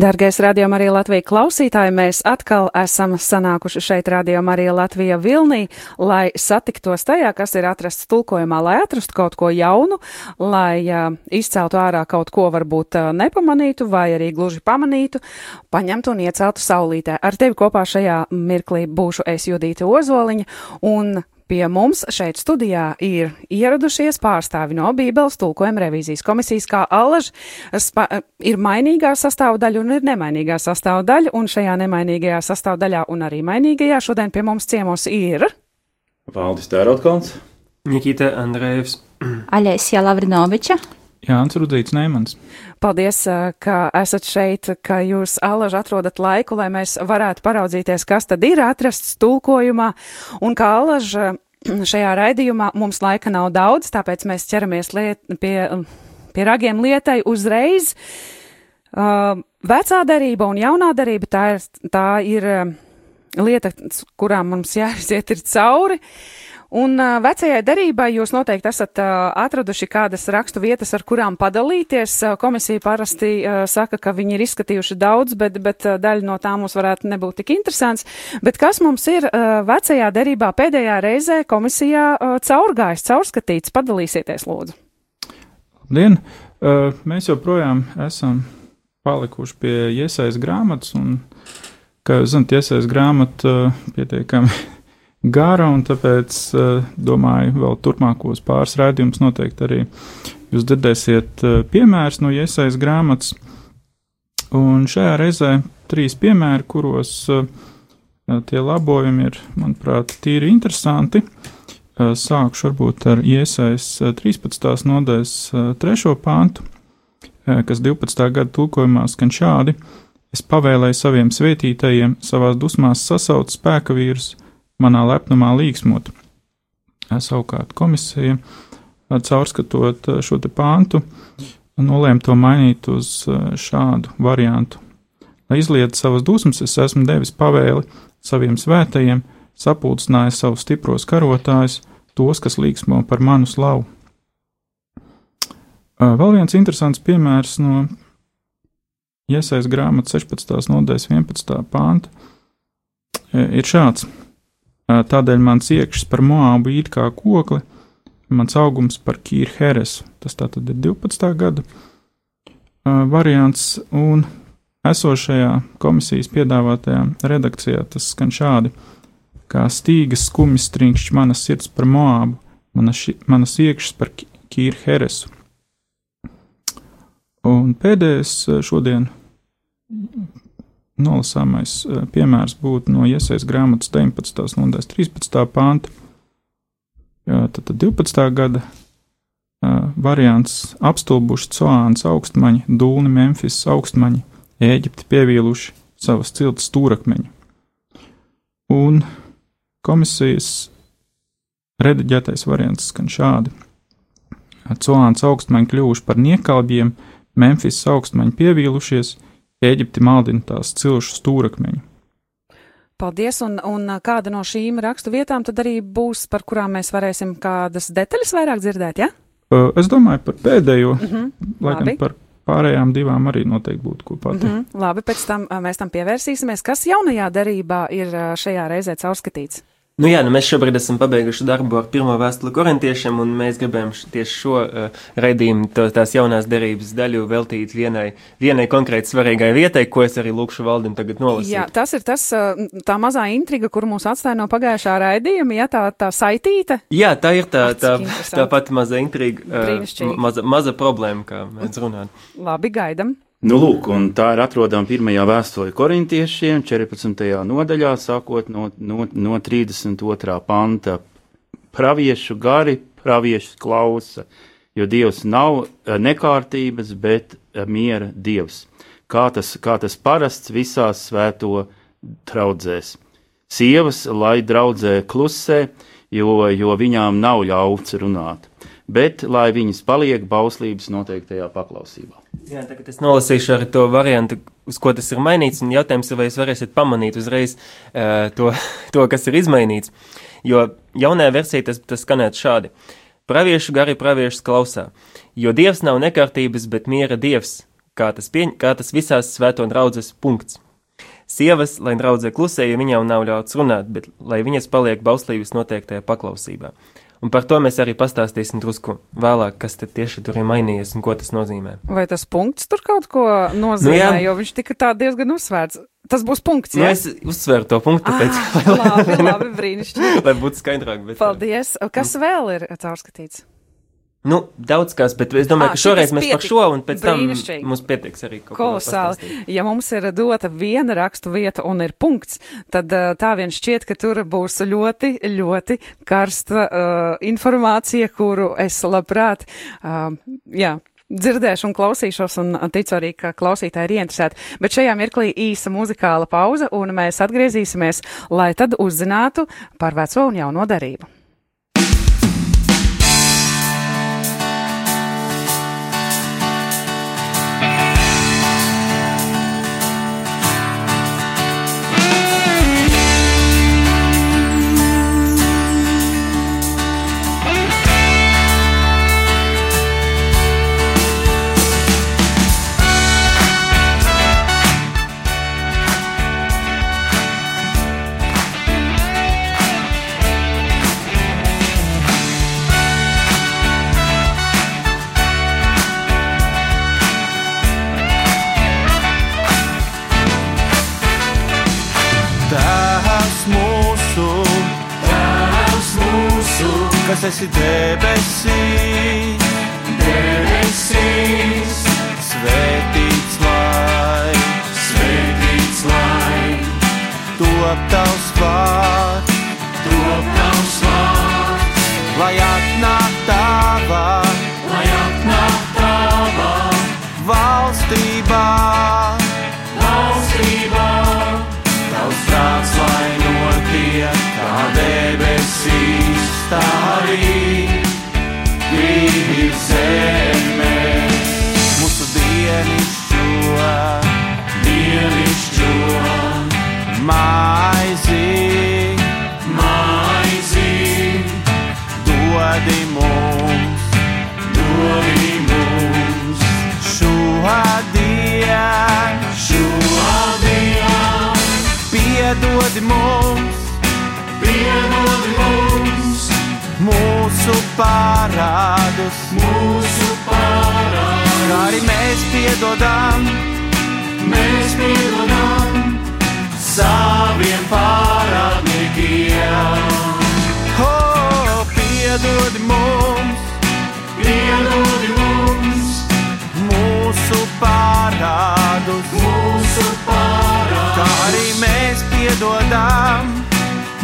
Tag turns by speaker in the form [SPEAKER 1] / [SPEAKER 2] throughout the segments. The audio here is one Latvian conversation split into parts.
[SPEAKER 1] Dargais Radio Marija Latvija klausītāji, mēs atkal esam sanākuši šeit Radio Marija Latvija Vilnī, lai satiktos tajā, kas ir atrasts tulkojumā, lai atrastu kaut ko jaunu, lai uh, izceltu ārā kaut ko varbūt uh, nepamanītu vai arī gluži pamanītu, paņemtu un ieceltu saulītē. Ar tevi kopā šajā mirklī būšu es Judīta Ozoliņa un Pie mums šeit studijā ir ieradušies pārstāvi no Bībeles tulkojuma revīzijas komisijas, kā Allaž ir mainīgā sastāvdaļa un ir nemainīgā sastāvdaļa, un šajā nemainīgajā sastāvdaļā un arī mainīgajā šodien pie mums ciemos ir
[SPEAKER 2] Valdis Tērotkalns,
[SPEAKER 3] Nikita Andrejevs,
[SPEAKER 4] Aļēsija Lavrinoviča.
[SPEAKER 5] Jānis Rudzīts Neimans.
[SPEAKER 1] Paldies, ka esat šeit, ka jūs alaži atrodat laiku, lai mēs varētu paraudzīties, kas tad ir atrasts tulkojumā, un kā alaži šajā raidījumā mums laika nav daudz, tāpēc mēs ķeramies liet, pie, pie ragiem lietai uzreiz. Uh, vecā darība un jaunā darība tā ir, tā ir lieta, kurām mums jāiziet ir cauri. Uh, Un vecajai darībai jūs noteikti esat atraduši kādas rakstu vietas, ar kurām padalīties. Komisija parasti saka, ka viņi ir izskatījuši daudz, bet, bet daļa no tā mums varētu nebūt tik interesants. Bet kas mums ir vecajā darībā pēdējā reizē komisijā caurgājis, caurskatīts? Padalīsieties, lūdzu.
[SPEAKER 5] Labdien! Mēs joprojām esam palikuši pie iesaistas grāmatas, un, kā jūs zināt, iesaistas grāmata pietiekami gara, un tāpēc uh, domāju, vēl turpmākos pāris raidījumus noteikti arī jūs dzirdēsiet uh, piemērus no iesaistas grāmatas. Un šajā reizē trīs piemēri, kuros uh, tie labojumi ir, manuprāt, tīri interesanti. Sākšu varbūt ar iesaistas 13. nodaļas uh, trešo pāntu, kas 12. gada tulkojumā skan šādi. Es pavēlēju saviem svētītajiem savās dusmās sasaukt spēka vīrus, manā lepnumā līksmot. Savukārt komisija, caurskatot šo te pāntu, nolēma to mainīt uz šādu variantu. Lai izliet savas dusmas, es esmu devis pavēli saviem svētajiem, sapulcinājis savus stipros karotājus, tos, kas līksmo par manu slavu. Vēl viens interesants piemērs no iesaistas grāmatas 16. nodaļas 11. pānta ir šāds. Tādēļ mans iekšs par Moābu it kā kokli, mans augums par Kīru Heresu. Tas tātad ir 12. gada variants, un esošajā komisijas piedāvātajā redakcijā tas skan šādi: kā stīgas skumjas trinkšķi manas sirds par Moābu, manas, manas iekšs par Kīru Heresu. Un pēdējais šodien Nolasāmais eh, piemērs būtu no iesaistas grāmatas 19. nodaļas 13. pānta. Tad, tad 12. gada uh, variants - apstulbuši Coāns augstmaņi, Dūni, Memphis augstmaņi, Ēģipti pievīluši savas ciltas stūrakmeņu. Un komisijas rediģētais variants skan šādi. Coāns augstmaņi kļuvuši par niekalbiem, Memphis augstmaņi pievīlušies, Eģipti maldina tās cilšu stūrakmeņu.
[SPEAKER 1] Paldies, un, un kāda no šīm rakstu vietām tad arī būs, par kurām mēs varēsim kādas detaļas vairāk dzirdēt, ja?
[SPEAKER 5] Es domāju par pēdējo, mm -hmm, laikam par pārējām divām arī noteikti būtu ko pateikt. Mm
[SPEAKER 1] -hmm, labi, pēc tam mēs tam pievērsīsimies. Kas jaunajā darībā ir šajā reizē caurskatīts?
[SPEAKER 3] Nu jā, nu mēs šobrīd esam pabeiguši darbu ar pirmo vēstuli korintiešiem, un mēs gribējām tieši šo uh, raidījumu, to, tās jaunās derības daļu veltīt vienai, vienai konkrēti svarīgai vietai, ko es arī lūkšu valdim tagad nolasīt.
[SPEAKER 1] Jā, tas ir tas, uh, tā mazā intriga, kur mūs atstāja no pagājušā raidījuma, ja tā, tā saitīta.
[SPEAKER 3] Jā, tā ir tā, tā, tā pati maza intriga, uh, maza, maza problēma, kā mēs runājam.
[SPEAKER 1] Labi, gaidam.
[SPEAKER 2] Nu, lūk, tā ir atrodama pirmajā vēstulē korintiešiem, 14. nodaļā, sākot no, no, no 32. panta. Praviešu gari, praviešu klausa, jo Dievs nav eh, nekārtības, bet eh, miera Dievs. Kā tas, kā tas parasts visās svēto traudzēs. Sievas, lai draudzē klusē, jo, jo viņām nav ļauts runāt bet lai viņas paliek bauslības noteiktajā paklausībā.
[SPEAKER 3] Jā, tagad es nolasīšu arī to variantu, uz ko tas ir mainīts, un jautājums ir, vai jūs varēsiet pamanīt uzreiz uh, to, to, kas ir izmainīts. Jo jaunajā versijā tas, tas skanētu šādi. Praviešu gari praviešus klausā, jo Dievs nav nekārtības, bet miera Dievs, kā tas, pieņ, kā tas visās svēto draudzes punkts. Sievas, lai draudzē klusē, ja viņām nav ļauts runāt, bet lai viņas paliek bauslības noteiktajā paklausībā. Un par to mēs arī pastāstīsim drusku vēlāk, kas tad tieši tur ir mainījies un ko tas nozīmē.
[SPEAKER 1] Vai tas punkts tur kaut ko nozīmē, nu, jā. jo viņš tika tā diezgan uzsvērts. Tas būs punkts.
[SPEAKER 3] Nu, es uzsveru to punktu, tāpēc,
[SPEAKER 1] ah, labi, labi, brīnišķīgi.
[SPEAKER 3] lai būtu skaidrāk. Bet,
[SPEAKER 1] Paldies. Kas mm. vēl ir caurskatīts?
[SPEAKER 3] Nu, daudz kas, bet es domāju, à, ka šoreiz mēs par šo un pēc tam mums pietiks arī kaut kas.
[SPEAKER 1] Kolosāli. Ja mums ir dota viena rakstu vieta un ir punkts, tad tā vien šķiet, ka tur būs ļoti, ļoti karsta uh, informācija, kuru es labprāt, uh, jā, dzirdēšu un klausīšos, un ticu arī, ka klausītāji ir ieinteresēti. Bet šajā mirklī īsa muzikāla pauze, un mēs atgriezīsimies, lai tad uzzinātu par veco un jauno darību.
[SPEAKER 6] Questa si deve piedodam, mēs piedodam saviem parādniekiem. Oh, piedod mums, piedod mums, mūsu parādus, mūsu parādus, kā arī mēs piedodam,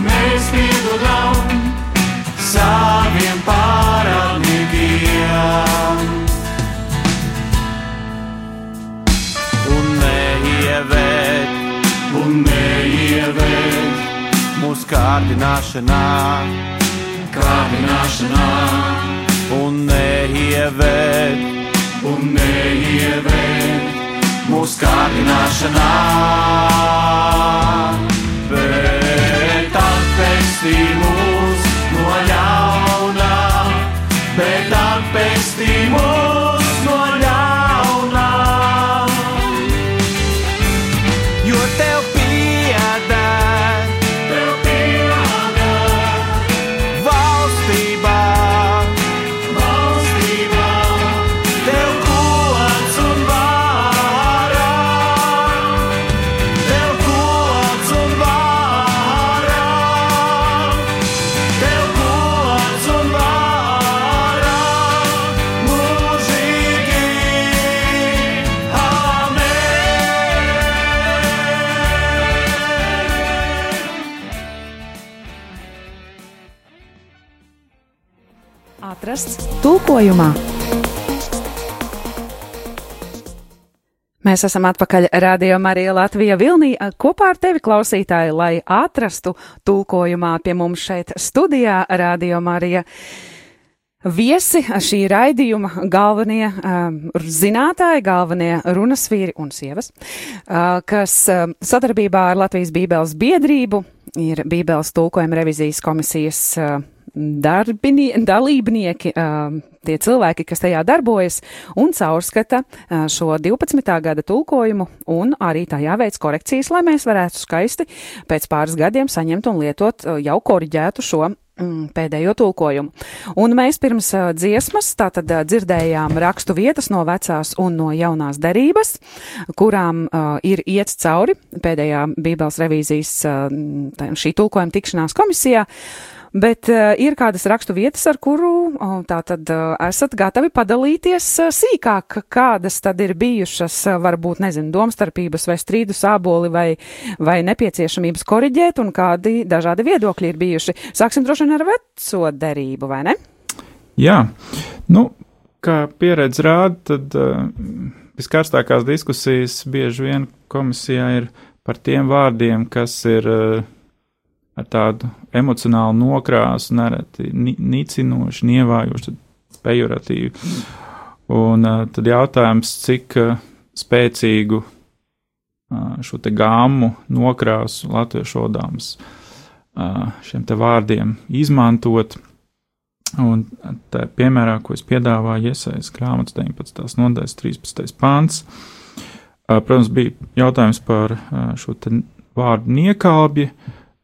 [SPEAKER 6] mēs piedodam saviem parādniekiem. Un neievēt mūsu kārdināšanā, kārdināšanā. Un neievēt, un neievēt mūsu kārdināšanā. Bet atpestī mūs no ļauna, bet atpestī mūs no ļauna.
[SPEAKER 1] Tulkojumā. Mēs esam atpakaļ Radio Marija Latvija Vilnī kopā ar tevi klausītāji, lai atrastu tulkojumā pie mums šeit studijā Radio Marija. Viesi šī raidījuma galvenie um, zinātāji, galvenie runas vīri un sievas, uh, kas um, sadarbībā ar Latvijas Bībeles biedrību ir Bībeles tulkojuma revizijas komisijas uh, darbini, dalībnieki, uh, tie cilvēki, kas tajā darbojas un caurskata uh, šo 12. gada tulkojumu un arī tajā veids korekcijas, lai mēs varētu skaisti pēc pāris gadiem saņemt un lietot uh, jau koriģētu šo mm, pēdējo tulkojumu. Un mēs pirms uh, dziesmas tātad uh, dzirdējām rakstu vietas no vecās un no jaunās derības, kurām uh, ir iets cauri pēdējā Bībeles revīzijas uh, šī tulkojuma tikšanās komisijā. Bet uh, ir kādas rakstu vietas, ar kuru uh, tātad uh, esat gatavi padalīties uh, sīkāk, kādas tad ir bijušas, uh, varbūt, nezinu, domstarpības vai strīdu sāboli vai, vai nepieciešamības koriģēt un kādi dažādi viedokļi ir bijuši. Sāksim droši vien ar veco derību, vai ne?
[SPEAKER 5] Jā, nu, kā pieredze rāda, tad uh, viskarstākās diskusijas bieži vien komisijā ir par tiem vārdiem, kas ir uh, ar tādu emocionālu nokrāsu, nereti ni nicinoši, nievājoši, pejoratīvi. Un uh, tad jautājums, cik uh, spēcīgu uh, šo te gāmu nokrāsu latviešu odāms uh, šiem te vārdiem izmantot. Un tā piemērā, ko es piedāvāju, iesaistīt grāmatas 19. nodaļas 13. pāns. Uh, Protams, bija jautājums par uh, šo te vārdu niekalbi,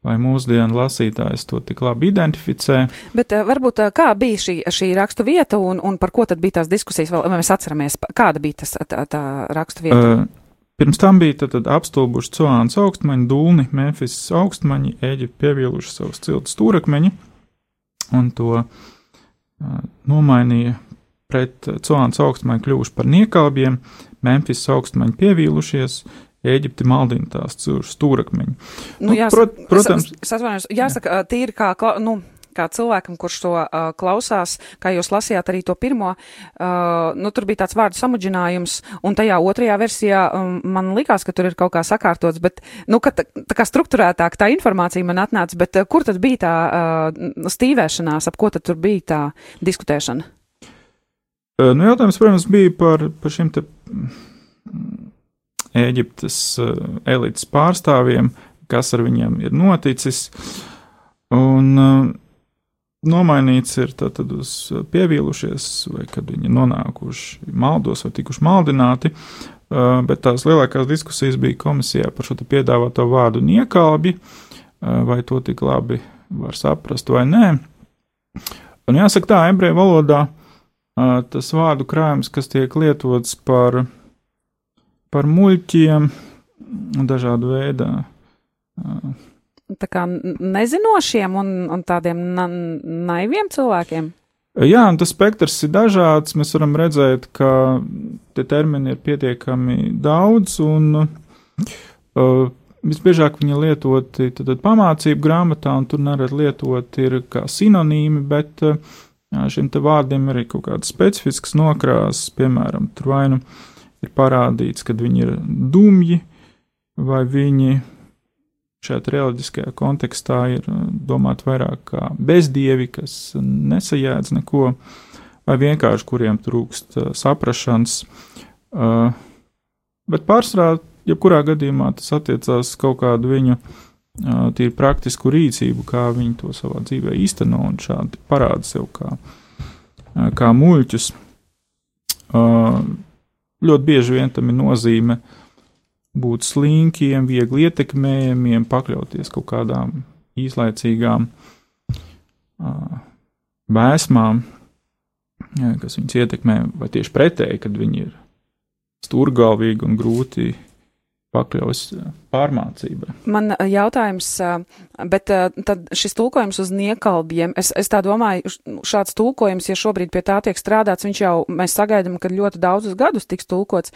[SPEAKER 5] vai mūsdienu lasītājs to tik labi identificē.
[SPEAKER 1] Bet uh, varbūt uh, kā bija šī, šī rakstu vieta un, un par ko tad bija tās diskusijas, vai mēs atceramies, kāda bija tas, tā, tā rakstu vieta?
[SPEAKER 5] Uh, Pirms tam bija tad, tad apstulbuši Coāns augstmaņi, Dulni, Memphis augstmaņi, Eģipte pieviluši savus ciltu stūrakmeņi, un to uh, nomainīja pret Coāns augstmaņi kļuvuši par niekalbiem, Memphis augstmaņi pievīlušies, Eģipte maldina tās stūrakmeņi.
[SPEAKER 1] Nu,
[SPEAKER 5] Nu,
[SPEAKER 1] jās,
[SPEAKER 5] prot- protams-
[SPEAKER 1] es, es atvainojos, jāsaka, ā, tīri kā, nu, kā cilvēkam, kurš to uh, klausās, kā jūs lasījāt arī to pirmo, uh, nu, tur bija tāds vārdu samudžinājums, un tajā otrajā versijā um, man likās, ka tur ir kaut kā sakārtots, bet, nu, ka tā, tā kā struktūrētāk tā informācija man atnāca, bet uh, kur tad bija tā uh, stīvēšanās, ap ko tad tur bija tā diskutēšana?
[SPEAKER 5] Uh, Nu, jautājums, protams, bija par, par šiem te Ēģiptes uh, elites pārstāvjiem, kas ar viņiem ir noticis. Un uh, nomainīts ir tātad uz pievīlušies, vai kad viņi nonākuši maldos vai tikuši maldināti. Bet tās lielākās diskusijas bija komisijā par šo piedāvāto vārdu niekalbi, vai to tik labi var saprast vai nē. Un jāsaka tā, ebreju valodā tas vārdu krājums, kas tiek lietots par, par muļķiem un dažādu veidā. Uh,
[SPEAKER 1] Tā kā nezinošiem un, un tādiem na naiviem cilvēkiem?
[SPEAKER 5] Jā, un tas spektrs ir dažāds. Mēs varam redzēt, ka tie termini ir pietiekami daudz, un uh, visbiežāk viņi lietoti tad, tad pamācību grāmatā, un tur nerad lietot ir kā sinonīmi, bet uh, šiem te vārdiem ir arī kaut kādas specifiskas nokrāsas, piemēram, tur vai nu ir parādīts, kad viņi ir dumji, vai viņi šajā reliģiskajā kontekstā ir uh, domāti vairāk kā bezdievi, kas nesajēdz neko, vai vienkārši kuriem trūkst uh, saprašanas. Uh, bet pārsvarā, jebkurā gadījumā, tas attiecās kaut kādu viņu tīri praktisku rīcību, kā viņi to savā dzīvē īsteno un šādi parāda sev kā, kā muļķus. Ļoti bieži vien tam ir nozīme būt slinkiem, viegli ietekmējamiem, pakļauties kaut kādām īslaicīgām uh, vēsmām, kas viņus ietekmē, vai tieši pretēji, kad viņi ir stūrgalvīgi un grūti pakļaus uh, pārmācībai.
[SPEAKER 1] Man ā, jautājums, ā, bet tad šis tulkojums uz niekalbiem, es, es tā domāju, š- šāds tulkojums, ja šobrīd pie tā tiek strādāts, viņš jau, mēs sagaidām, ka ļoti daudzus gadus tiks tulkots.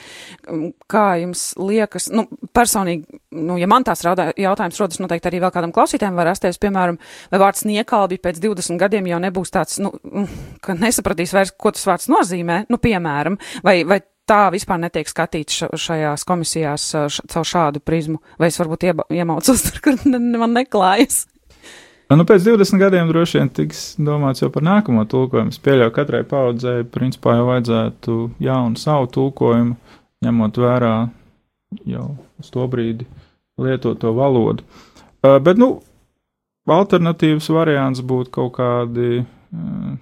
[SPEAKER 1] Um, Kā jums liekas, nu, personīgi, nu, ja man tās raudā, jautājums rodas, noteikti arī vēl kādam klausītājam var rasties, piemēram, vai vārds niekalbi pēc 20 gadiem jau nebūs tāds, nu, mm, ka nesapratīs vairs, ko tas vārds nozīmē, nu, piemēram, vai, vai tā vispār netiek skatīts ša- šajās komisijās caur šādu prizmu, vai es varbūt iemaucos tur, kur man neklājas.
[SPEAKER 5] Nu, pēc 20 gadiem droši vien tiks domāts jau par nākamo tulkojumu. Es pieļauju, ka katrai paudzei principā jau vajadzētu jaunu savu tulkojumu, ņemot vērā jau uz to brīdi lietoto valodu. Uh, bet, nu, alternatīvs variants būtu kaut kādi uh,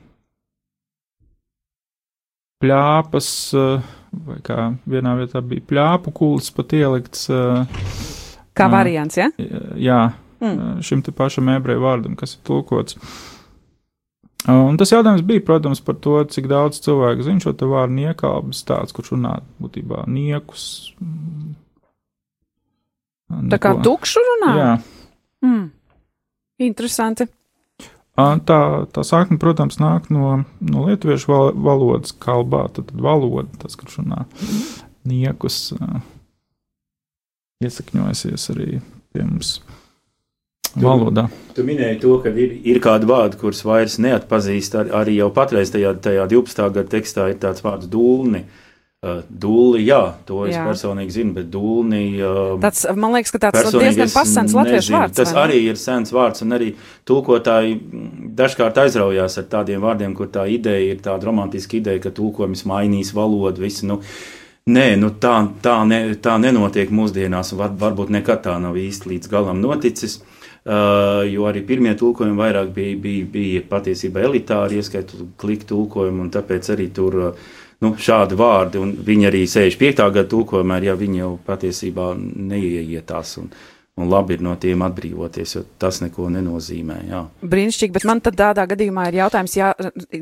[SPEAKER 5] pļāpas, uh, vai kā vienā vietā bija pļāpu kulis pat ielikts.
[SPEAKER 1] Kā variants, ja?
[SPEAKER 5] jā,
[SPEAKER 1] Mm.
[SPEAKER 5] šim te pašam ebreju vārdam, kas ir tulkots. Un tas jautājums bija, protams, par to, cik daudz cilvēku zina šo te vārdu niekalbis, tāds, kurš runā būtībā niekus. mm,
[SPEAKER 1] Tā kā
[SPEAKER 5] neko.
[SPEAKER 1] tukšu runā?
[SPEAKER 5] Jā,
[SPEAKER 1] Mm. Interesanti.
[SPEAKER 5] Ā, tā, tā sakne, protams, nāk no, no lietuviešu val, valodas kalbā, tad, valoda, tas, kurš runā niekus, ā, iesakņojusies arī pie mums valodā.
[SPEAKER 2] Tu minēji to, ka ir, ir kādi vārdi, kurus vairs neatpazīst. Ar, arī jau patreiz tajā, tajā 12. gada tekstā ir tāds vārds dūlni. Uh, dūli, jā, to es
[SPEAKER 1] Jā.
[SPEAKER 2] personīgi zinu, bet dūlni. Uh,
[SPEAKER 1] Tāds, man liekas, ka tāds diezgan pasens latviešu vārds.
[SPEAKER 2] Tas arī ir sens vārds, un arī tulkotāji dažkārt aizraujās ar tādiem vārdiem, kur tā ideja ir tāda romantiska ideja, ka tulkojums mainīs valodu. Visi, nu, Nē, nu tā, tā, ne, tā nenotiek mūsdienās, un var, varbūt nekad tā nav īsti līdz galam noticis. Uh, jo arī pirmie tulkojumi vairāk bija, bija, bija patiesībā elitāri, ieskaitot kliku tulkojumu, un tāpēc arī tur uh, nu, šādi vārdi, un viņi arī 65. gada tulkojumā, ir, ja viņi jau patiesībā neieietās, un, un labi ir no tiem atbrīvoties, jo tas neko nenozīmē. Jā.
[SPEAKER 1] Brīnišķīgi, bet man tad tādā gadījumā ir jautājums, ja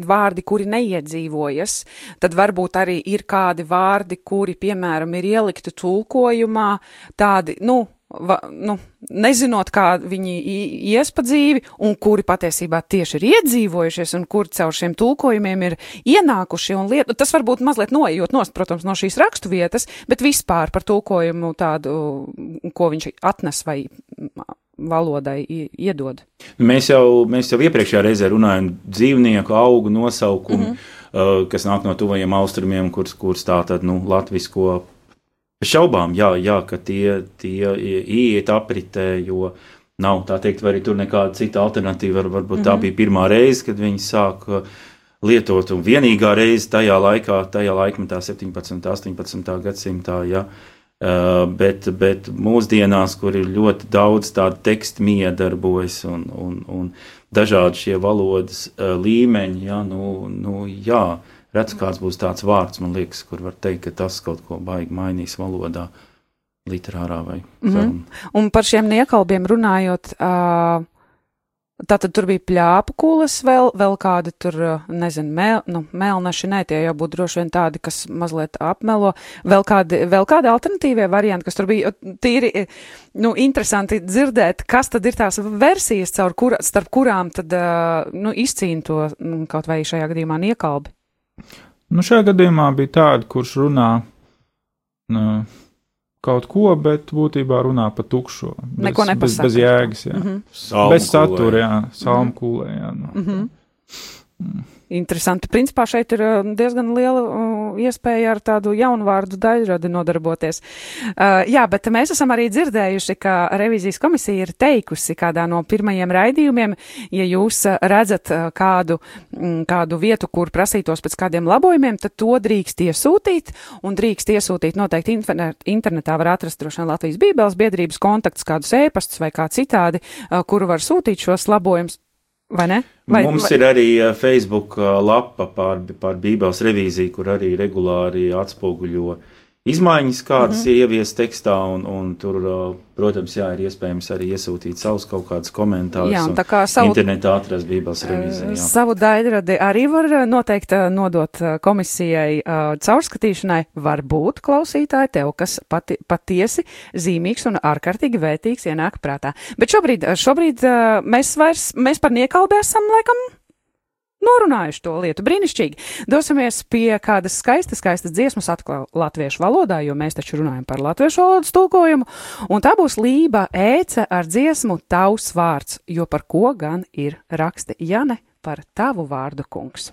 [SPEAKER 1] vārdi, kuri neiedzīvojas, tad varbūt arī ir kādi vārdi, kuri, piemēram, ir ielikti tulkojumā, tādi, nu, va, nu nezinot, kā viņi ies pa dzīvi, un kuri patiesībā tieši ir iedzīvojušies, un kuri caur šiem tulkojumiem ir ienākuši un lietu. Tas varbūt mazliet noejot nost, protams, no šīs rakstu vietas, bet vispār par tulkojumu tādu, ko viņš atnes vai valodai iedod.
[SPEAKER 2] Mēs jau, mēs jau iepriekšējā reizē runājām par dzīvnieku augu nosaukumu, mm -hmm. uh, kas nāk no tuvajiem austrumiem, kurus kur tā tad nu, latvisko bez šaubām, jā, jā, ka tie, tie ieiet apritē, jo nav tā teikt, vai arī tur nekāda cita alternatīva. Var, varbūt mm -hmm. tā bija pirmā reize, kad viņi sāka lietot, un vienīgā reize tajā laikā, tajā laikmetā, 17. un 18. gadsimtā. Ja, Uh, bet, bet mūsdienās, kur ir ļoti daudz tādu tekstu miedarbojas un, un, un dažādi šie valodas uh, līmeņi, jā, nu, nu, jā, redz, kāds būs tāds vārds, man liekas, kur var teikt, ka tas kaut ko baigi mainīs valodā, literārā vai mm
[SPEAKER 1] Un par šiem niekalbiem runājot, ā, tātad tur bija pļāpu kūles vēl, vēl kādi tur, nezinu, mēl, nu, mēlnaši, nē, tie jau būtu droši vien tādi, kas mazliet apmelo, vēl kādi, vēl kādi alternatīvie varianti, kas tur bija, tīri, nu, interesanti dzirdēt, kas tad ir tās versijas, caur kura, starp kurām tad, ā, nu, izcīna to, nu, kaut vai šajā gadījumā niekalbi.
[SPEAKER 5] Nu, šajā gadījumā bija tāda, kurš runā nu, kaut ko, bet būtībā runā pa tukšo. Bez,
[SPEAKER 1] Neko
[SPEAKER 5] bez,
[SPEAKER 1] nepasaka.
[SPEAKER 5] bez jēgas, jā.
[SPEAKER 1] Mhm.
[SPEAKER 5] -hmm. Bez satura, jā, salmkūlē, jā. Nu.
[SPEAKER 1] Mhm. Interesanti. Principā šeit ir uh, diezgan liela uh, iespēja ar tādu jaunu vārdu daļradi nodarboties. Uh, jā, bet mēs esam arī dzirdējuši, ka revizijas komisija ir teikusi kādā no pirmajiem raidījumiem, ja jūs uh, redzat uh, kādu, mm, kādu vietu, kur prasītos pēc kādiem labojumiem, tad to drīkst iesūtīt, un drīkst iesūtīt noteikti internet, internetā var atrast droši vien Latvijas Bībeles biedrības kontaktus, kādus ēpastus vai kā citādi, kuru var sūtīt šos labojumus. Vai ne? Vai,
[SPEAKER 2] Mums
[SPEAKER 1] vai,
[SPEAKER 2] ir arī uh, Facebook uh, lapa par, par Bībeles revīziju, kur arī regulāri atspoguļo izmaiņas, kādas mm -hmm. ir ieviestas tekstā, un, un tur, uh, protams, jā, ir iespējams arī iesūtīt savus kaut kādus komentārus.
[SPEAKER 1] Jā, tā kā savu-
[SPEAKER 2] internetā atrast Bībeles revīziju. jā.
[SPEAKER 1] Savu daļradi arī var eh, noteikti eh, nodot eh, komisijai caurskatīšanai. Varbūt klausītāji tev, kas pati, patiesi zīmīgs un ārkārtīgi vērtīgs ienāk prātā. Bet šobrīd, šobrīd mēs vairs, mēs par niekalbi esam laikam norunājuši to lietu. Brīnišķīgi. Dosimies pie kādas skaistas, skaistas dziesmas atkal latviešu valodā, jo mēs taču runājam par latviešu valodas tulkojumu. Un tā būs lība ēce ar dziesmu Tavs vārds, jo par ko gan ir raksti Jane par tavu vārdu kungs.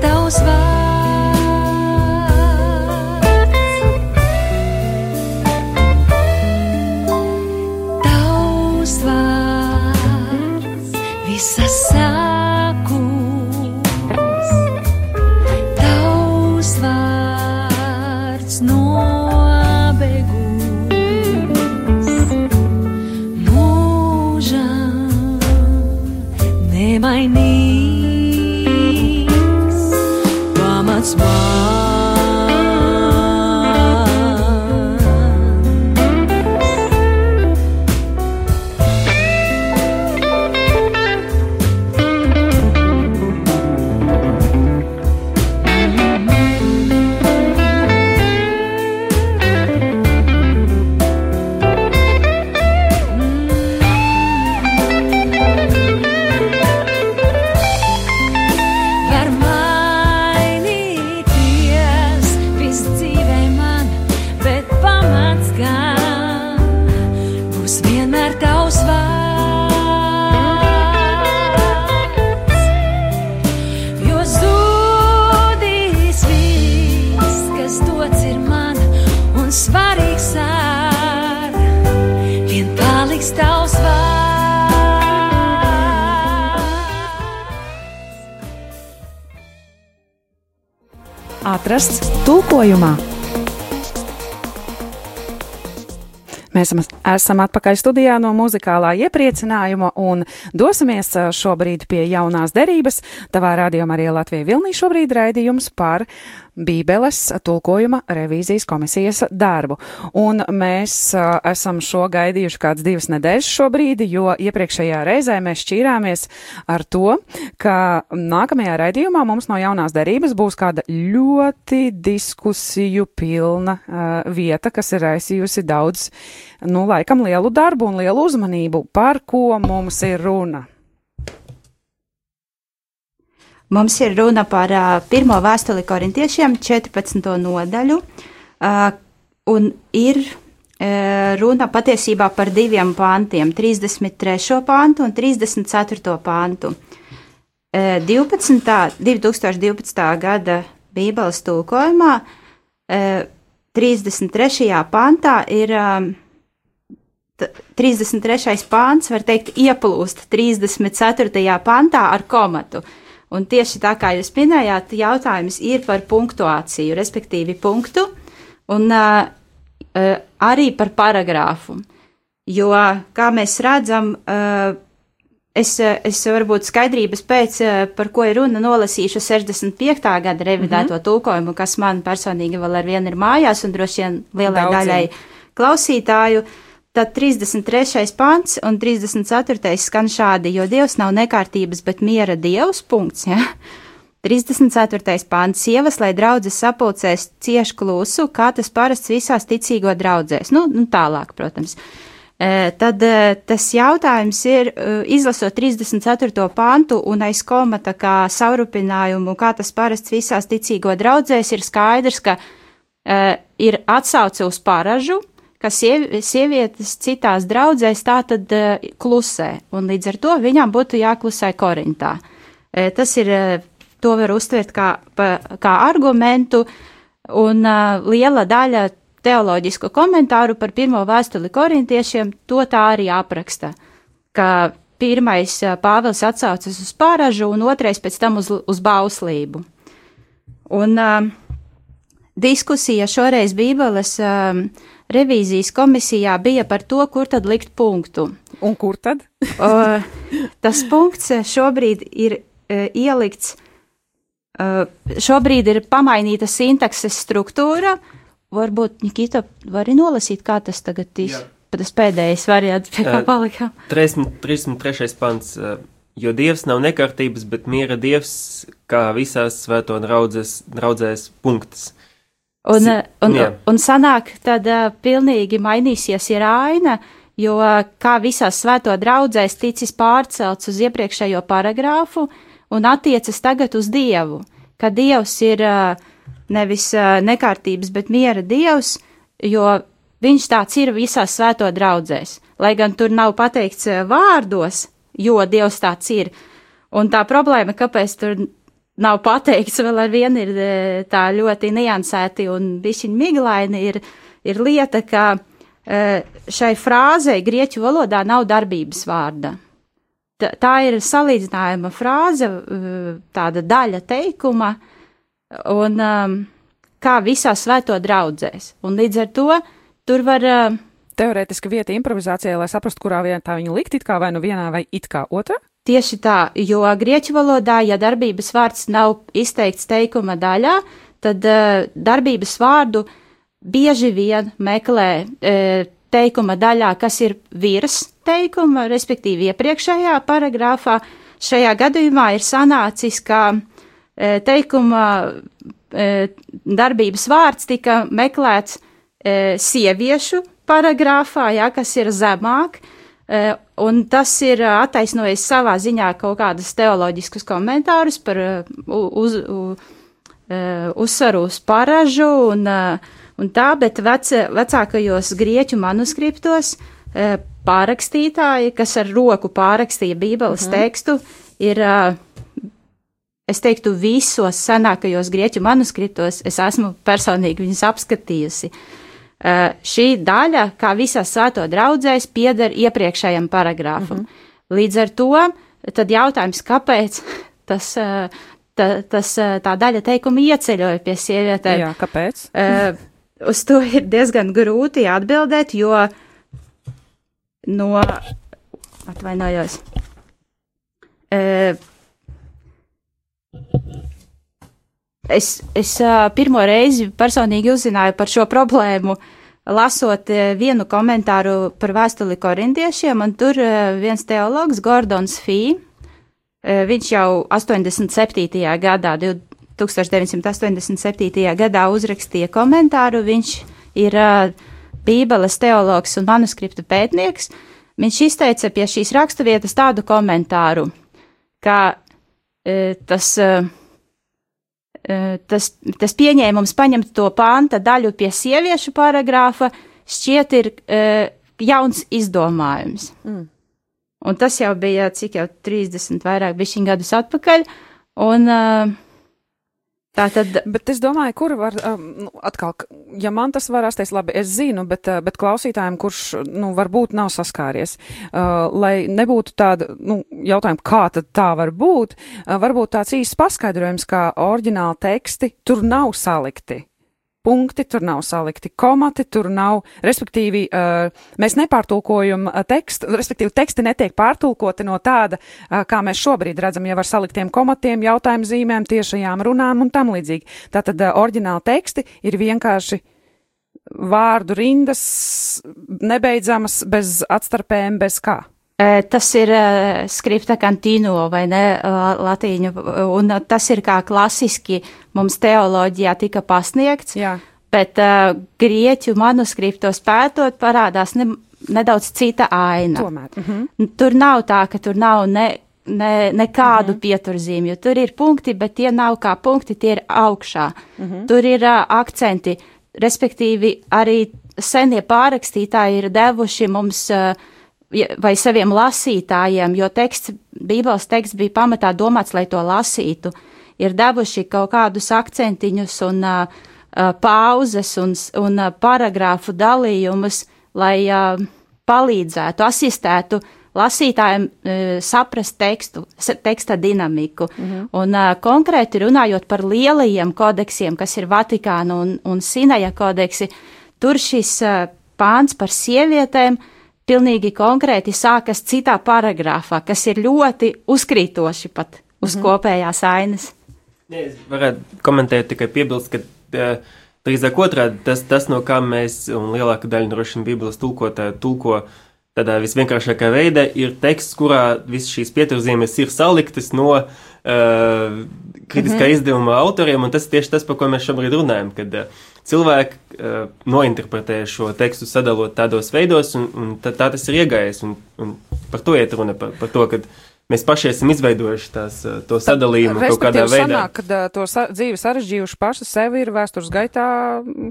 [SPEAKER 7] tavs vārds.
[SPEAKER 1] Esam, atpakaļ studijā no muzikālā iepriecinājuma un dosimies šobrīd pie jaunās derības. Tavā rādījumā arī Latvija Vilnī šobrīd raidījums par Bībeles tulkojuma revīzijas komisijas darbu. Un mēs ā, esam šo gaidījuši kāds divas nedēļas šobrīd, jo iepriekšējā reizē mēs šķīrāmies ar to, ka nākamajā raidījumā mums no jaunās derības būs kāda ļoti diskusiju pilna uh, vieta, kas ir raisījusi daudz, nu, laikam lielu darbu un lielu uzmanību, par ko mums ir runa.
[SPEAKER 4] Mums ir runa par uh, pirmo vēstuli korintiešiem, 14. nodaļu, uh, un ir uh, runa patiesībā par diviem pantiem - 33. pantu un 34. pantu. Uh, 12. 2012. gada Bībeles tulkojumā uh, 33. pantā ir t- 33. pāns, var teikt, ieplūst 34. pantā ar komatu. Un tieši tā kā jūs minējāt, jautājums ir par punktuāciju, respektīvi punktu, un uh, uh, arī par paragrāfu. Jo, kā mēs redzam, uh, es, uh, es varbūt skaidrības pēc, uh, par ko ir runa, nolasīšu 65. gada revidēto mm -hmm. tulkojumu, kas man personīgi vēl ar vienu ir mājās, un droši vien lielai
[SPEAKER 1] Daudziem.
[SPEAKER 4] daļai klausītāju. Tad 33. pants un 34. skan šādi, jo Dievs nav nekārtības, bet miera Dievs. Punkts, ja? 34. pāns sievas, lai draudzes sapulcēs cieši klusu, kā tas parasts visās ticīgo draudzēs. Nu, nu tālāk, protams. E, Tad e, tas jautājums ir, e, izlasot 34. pantu un aiz komata kā saurupinājumu, kā tas parasts visās ticīgo draudzēs, ir skaidrs, ka e, ir atsauce uz paražu, ka sievi, sievietes citās draudzēs tā tad uh, klusē, un līdz ar to viņām būtu jāklusē Korintā. Uh, tas ir, uh, to var uztvert kā, kā argumentu, un uh, liela daļa teoloģisku komentāru par pirmo vēstuli korintiešiem to tā arī apraksta, ka pirmais uh, Pāvils atsaucas uz pāražu, un otrais pēc tam uz, uz bauslību. Un uh, diskusija šoreiz Bībeles um, revīzijas komisijā bija par to, kur tad likt punktu.
[SPEAKER 1] Un kur tad?
[SPEAKER 4] uh, tas punkts šobrīd ir uh, ielikts, uh, šobrīd ir pamainīta sintakses struktūra. Varbūt, Nikita, vari nolasīt, kā tas tagad ir. Tas pēdējais variants, pie kā
[SPEAKER 3] Jā.
[SPEAKER 4] palikām.
[SPEAKER 3] 33. pants. eh, Jo Dievs nav nekārtības, bet miera Dievs, kā visās svēto draudzes, draudzēs punkts.
[SPEAKER 4] Uh, un,
[SPEAKER 3] jā.
[SPEAKER 4] un sanāk, tad uh, pilnīgi mainīsies ir aina, jo uh, kā visās svēto draudzēs ticis pārcelts uz iepriekšējo paragrāfu un attiecas tagad uz Dievu, ka Dievs ir nevis nekārtības, bet miera Dievs, jo viņš tāds ir visās svēto draudzēs, lai gan tur nav pateikts vārdos, jo Dievs tāds ir. Un tā problēma, kāpēc tur nav pateikts, vēl ar vienu ir e, tā ļoti niansēti un bišķiņ miglaini, ir, ir lieta, ka e, šai frāzei grieķu valodā nav darbības vārda. Tā, ir salīdzinājuma frāze, e, tāda daļa teikuma, un um, kā visā svēto draudzēs. Un līdz ar to tur var uh,
[SPEAKER 1] Teorētiski vieta improvizācijai, lai saprastu, kurā vietā viņu likt, it kā vai nu vienā vai it kā otrā.
[SPEAKER 4] Tieši tā, jo grieķu valodā, ja darbības vārds nav izteikts teikuma daļā, tad uh, darbības vārdu bieži vien meklē uh, teikuma daļā, kas ir virs teikuma, respektīvi iepriekšējā paragrāfā. Šajā gadījumā ir sanācis, ka uh, teikuma uh, darbības vārds tika meklēts uh, sieviešu paragrāfā, jā, kas ir zemāk. Eh, Un tas ir eh, attaisnojis savā ziņā kaut kādus teoloģiskus komentārus par eh, uz, u, eh, uzsvaru uz paražu un, eh, un tā, bet vece, vecākajos grieķu manuskriptos eh, pārakstītāji, kas ar roku pārakstīja Bībeles tekstu, ir, eh, es teiktu, visos senākajos grieķu manuskriptos, es esmu personīgi viņus apskatījusi. Uh, šī daļa, kā visās svēto draudzēs, pieder iepriekšējam paragrāfam. Mm -hmm. Līdz ar to, tad jautājums, kāpēc tas, uh, ta, tas, uh, tā daļa teikuma ieceļoja pie sievietēm,
[SPEAKER 1] Jā, kāpēc?
[SPEAKER 4] uh, uz to ir diezgan grūti atbildēt, jo no, atvainojos, uh, Es, es pirmo reizi personīgi uzzināju par šo problēmu, lasot vienu komentāru par vēstuli korintiešiem, un tur viens teologs, Gordons Fī, viņš jau 87. gadā, 1987. gadā uzrakstīja komentāru, viņš ir Bībeles teologs un manuskriptu pētnieks, viņš izteica pie šīs raksturvietas tādu komentāru, ka e, tas e, tas, tas pieņēmums paņemt to panta daļu pie sieviešu paragrāfa šķiet ir e, jauns izdomājums.
[SPEAKER 1] Mm.
[SPEAKER 4] Un tas jau bija cik jau 30 vairāk bišķiņ gadus atpakaļ, un e, tā tad
[SPEAKER 1] Bet es domāju, kur var, um, nu, atkal, ja man tas var rasties, labi, es zinu, bet, uh, bet klausītājiem, kurš, nu, varbūt nav saskāries, uh, lai nebūtu tāda, nu, jautājuma, kā tad tā var būt, uh, varbūt tāds īsts paskaidrojums, kā oriģināli teksti tur nav salikti. Punkti tur nav salikti, komati tur nav, respektīvi, uh, mēs nepārtulkojam uh, tekstu, respektīvi, teksti netiek pārtulkoti no tāda, uh, kā mēs šobrīd redzam, jau ar saliktiem komatiem, jautājumu zīmēm, tiešajām runām un tam līdzīgi. Tātad oriģināli teksti ir vienkārši vārdu rindas, nebeidzamas, bez atstarpēm, bez kā.
[SPEAKER 4] E, Tas ir e, skripta kantino vai ne la- latīņu, un tas ir kā klasiski mums teoloģijā tika pasniegts,
[SPEAKER 1] Jā.
[SPEAKER 4] bet uh, grieķu manuskriptos pētot parādās ne, nedaudz cita aina.
[SPEAKER 1] Tomēr. Mhm.
[SPEAKER 4] Tur nav tā, ka tur nav ne, ne, nekādu mm -hmm. pieturzīmju, jo tur ir punkti, bet tie nav kā punkti, tie ir augšā. Mm -hmm. Tur ir uh, akcenti. respektīvi arī senie pārrakstītāji ir devuši mums uh, vai saviem lasītājiem, jo teksts, Bībeles teksts bija pamatā domāts, lai to lasītu, ir devuši kaut kādus akcentiņus un uh, uh, pauzes un, un uh, paragrāfu dalījumus, lai uh, palīdzētu, asistētu lasītājiem uh, saprast tekstu, teksta dinamiku. Mm -hmm. Un uh, konkrēti runājot par lielajiem kodeksiem, kas ir Vatikāna un, un Sinaja kodeksi, tur šis uh, pāns par sievietēm pilnīgi konkrēti sākas citā paragrāfā, kas ir ļoti uzkrītoši pat uz mm -hmm. kopējās ainas.
[SPEAKER 3] Es varētu komentēt tikai piebilst, ka uh, drīzāk otrādi tas, tas, no kā mēs un lielāka daļa droši vien Bībeles tulkotāju tulko tādā visvienkāršākā veidā, ir teksts, kurā visas šīs pieturzīmes ir saliktas no uh, kritiskā mm -hmm. izdevuma autoriem, un tas ir tieši tas, par ko mēs šobrīd runājam, kad uh, cilvēki uh, nointerpretē šo tekstu sadalot tādos veidos, un, un tā, tā tas ir iegājies, un, un par to iet runa, par, par to, ka mēs paši esam izveidojuši tās, uh, to sadalījumu kaut kādā veidā.
[SPEAKER 1] sanāk, kad uh, to sa dzīvi sarežģījuši paši sevi ir vēstures gaitā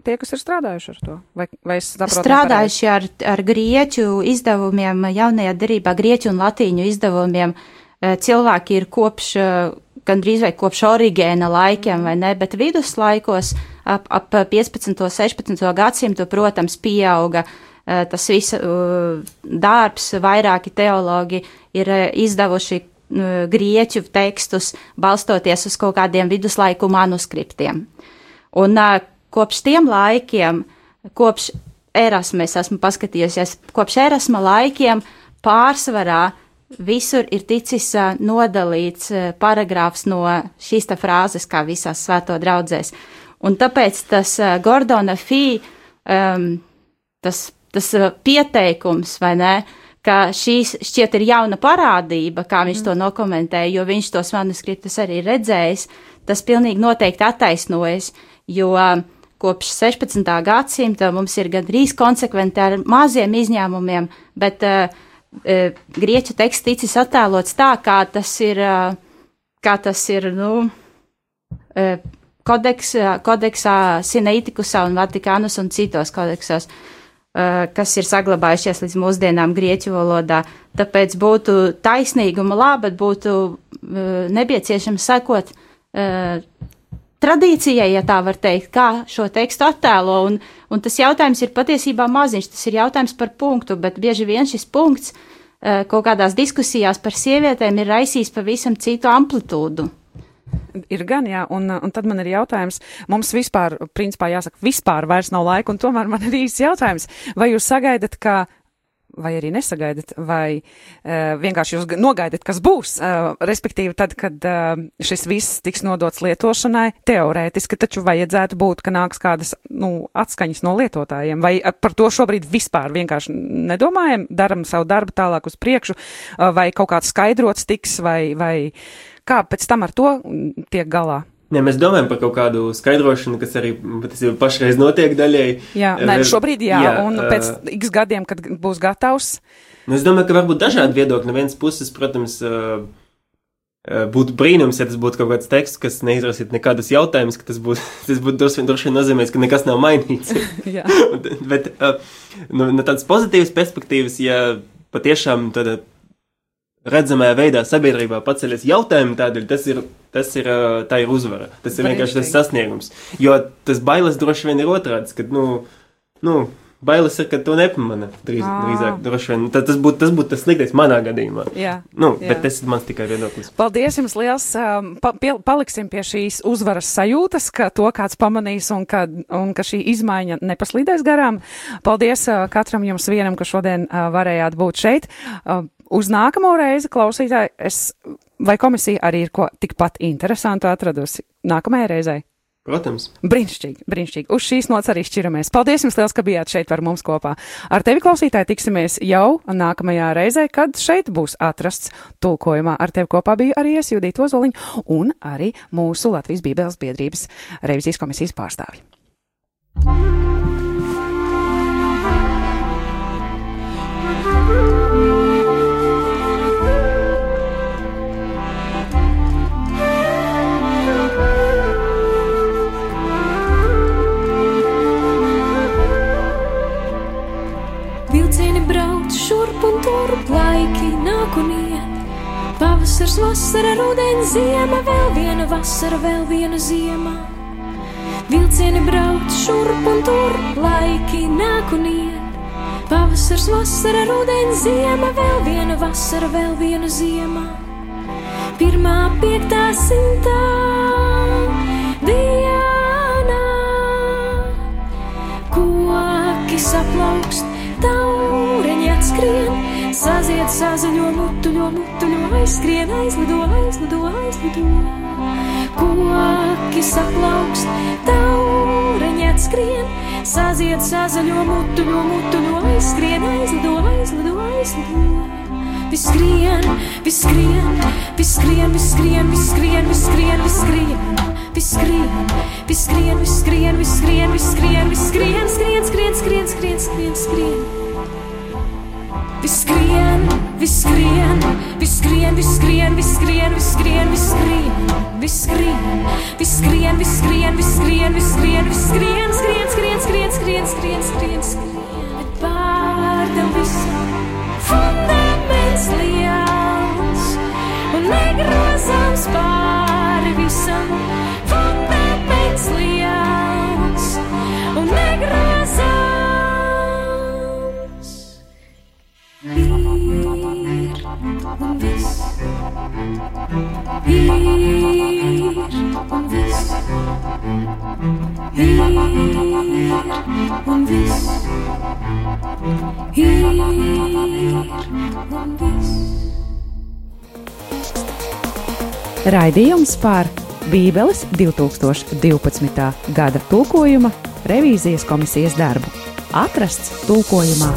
[SPEAKER 1] tie, kas ir strādājuši ar to. Vai, vai es saprotu?
[SPEAKER 4] Strādājuši ar, ar grieķu izdevumiem, jaunajā derībā, grieķu un latīņu izdevumiem, eh, cilvēki ir kopš, eh, gandrīz vai kopš origēna laikiem, vai ne, bet viduslaikos ap, ap 15. 16. gadsimtu, protams, pieauga eh, tas viss eh, darbs, vairāki teologi ir eh, izdevuši eh, grieķu tekstus, balstoties uz kaut kādiem viduslaiku manuskriptiem. Un uh, kopš tiem laikiem, kopš Erasma, es esmu paskatījusies, kopš Erasma laikiem pārsvarā visur ir ticis nodalīts paragrāfs no šīs tā frāzes, kā visās svēto draudzēs. Un tāpēc tas Gordona Fī, um, tas, tas pieteikums, vai ne, ka šīs šķiet ir jauna parādība, kā viņš mm. to nokomentēja, jo viņš tos manuskriptus arī redzējis, tas pilnīgi noteikti attaisnojas, jo kopš 16. gadsimta mums ir gandrīz konsekventi ar maziem izņēmumiem, bet uh, grieķu teksts ticis attēlots tā, kā tas ir, uh, kā tas ir, nu, uh, kodeks, kodeksā Sinaiticusā un Vatikānus un citos kodeksos, kas ir saglabājušies līdz mūsdienām grieķu valodā. Tāpēc būtu taisnīguma labad, būtu nepieciešams sekot uh, tradīcijai, ja tā var teikt, kā šo tekstu attēlo. Un, un tas jautājums ir patiesībā maziņš, tas ir jautājums par punktu, bet bieži vien šis punkts uh, kaut kādās diskusijās par sievietēm ir raisījis pavisam citu amplitūdu.
[SPEAKER 1] Ir gan, jā, un, un tad man ir jautājums, mums vispār, principā jāsaka, vispār vairs nav laika, un tomēr man ir īsts jautājums, vai jūs sagaidat, ka vai arī nesagaidat, vai uh, vienkārši jūs ga- nogaidat, kas būs. Uh, respektīvi, tad, kad uh, šis viss tiks nodots lietošanai, teorētiski taču vajadzētu būt, ka nāks kādas nu, atskaņas no lietotājiem. Vai par to šobrīd vispār vienkārši nedomājam, daram savu darbu tālāk uz priekšu, uh, vai kaut kāds skaidrots tiks, vai, vai kā pēc tam ar to mm, tiek galā.
[SPEAKER 3] Ja mēs domājam par kaut kādu skaidrošanu, kas arī patiesībā pašreiz notiek daļēji.
[SPEAKER 1] Jā, nē, šobrīd jā, jā un pēc x gadiem, kad būs gatavs,
[SPEAKER 3] Nu, es domāju, ka var būt dažādi viedokļi. No vienas puses, protams, uh, uh, būtu brīnums, ja tas būtu kaut kāds teksts, kas neizraisītu nekādus jautājumus, ka tas būtu, tas būtu droši droši vien nozīmēs, ka nekas nav mainīts. Bet uh, no, no tādas pozitīvas perspektīvas, ja patiešām tādā redzamajā veidā sabiedrībā paceļas jautājumi tādēļ, tas ir, tas ir, tā ir uzvara. Tas ir vienkārši tas sasniegums. Jo tas bailes droši vien ir otrāds, kad, nu, nu bailes ir, ka to nepamana drīz, drīzāk. Droši vien tad tas būtu tas, būt tas sliktais manā gadījumā.
[SPEAKER 1] jā.
[SPEAKER 3] Nu,
[SPEAKER 1] Jā.
[SPEAKER 3] bet tas ir mans tikai viedoklis.
[SPEAKER 1] Paldies jums liels. Pa, pie, paliksim pie šīs uzvaras sajūtas, ka to kāds pamanīs un ka, un ka šī izmaiņa nepaslīdēs garām. Paldies katram jums vienam, ka šodien varējāt būt šeit. Uz nākamo reizi, klausītāji, es, vai komisija arī ir ko tikpat interesantu atradusi nākamajai reizei?
[SPEAKER 3] Protams.
[SPEAKER 1] Brīnišķīgi, brīnišķīgi. Uz šīs nots arī šķiramies. Paldies jums liels, ka bijāt šeit ar mums kopā. Ar tevi, klausītāji, tiksimies jau nākamajā reizē, kad šeit būs atrasts tulkojumā. Ar tevi kopā bija arī es, Judita Ozoliņa, un arī mūsu Latvijas Bībeles biedrības revizijas komisijas pārstāvi.
[SPEAKER 8] Vasara, vēl viena ziema. Vilcieni brauc šurp un tur, laiki nāk un iet. Pavasars, vasara, rudens, ziema, vēl viena vasara, vēl viena ziema. Pirmā piektā simtā dienā, koki saplaukst, taureņi atskrien, saziet sazaļo mutuļo, mutuļo, aizskrien, aizlido, aizlido, aizlido. Koki saplaukst, taureņi atskrien, saziet sazaļo mutuļo, mutuļo, aizskrien, aizlido, aizlido, aizlido. Viss skrien, viss skrien, viss skrien, viss skrien, viss skrien, viss skrien, viss skrien. Viss skrien, viss skrien, viss skrien, viss skrien, viss skrien, viss skrien, skrien, skrien, skrien, skrien, skrien, skrien, viss skrien, viss skrien, viss skrien, viss skrien, viss skrien, viss skrien. Viss skrien, viss skrien, viss skrien, viss skrien, viss skrien, viss skrien, skrien, skrien, skrien, skrien, skrien, skrien, skrien. Bet pār tam visam fundaments liels un negrozāms pāri Ir un viss. Ir un viss. Ir un viss.
[SPEAKER 1] Raidījums par Bībeles 2012. gada tulkojuma revīzijas komisijas darbu atrasts tulkojumā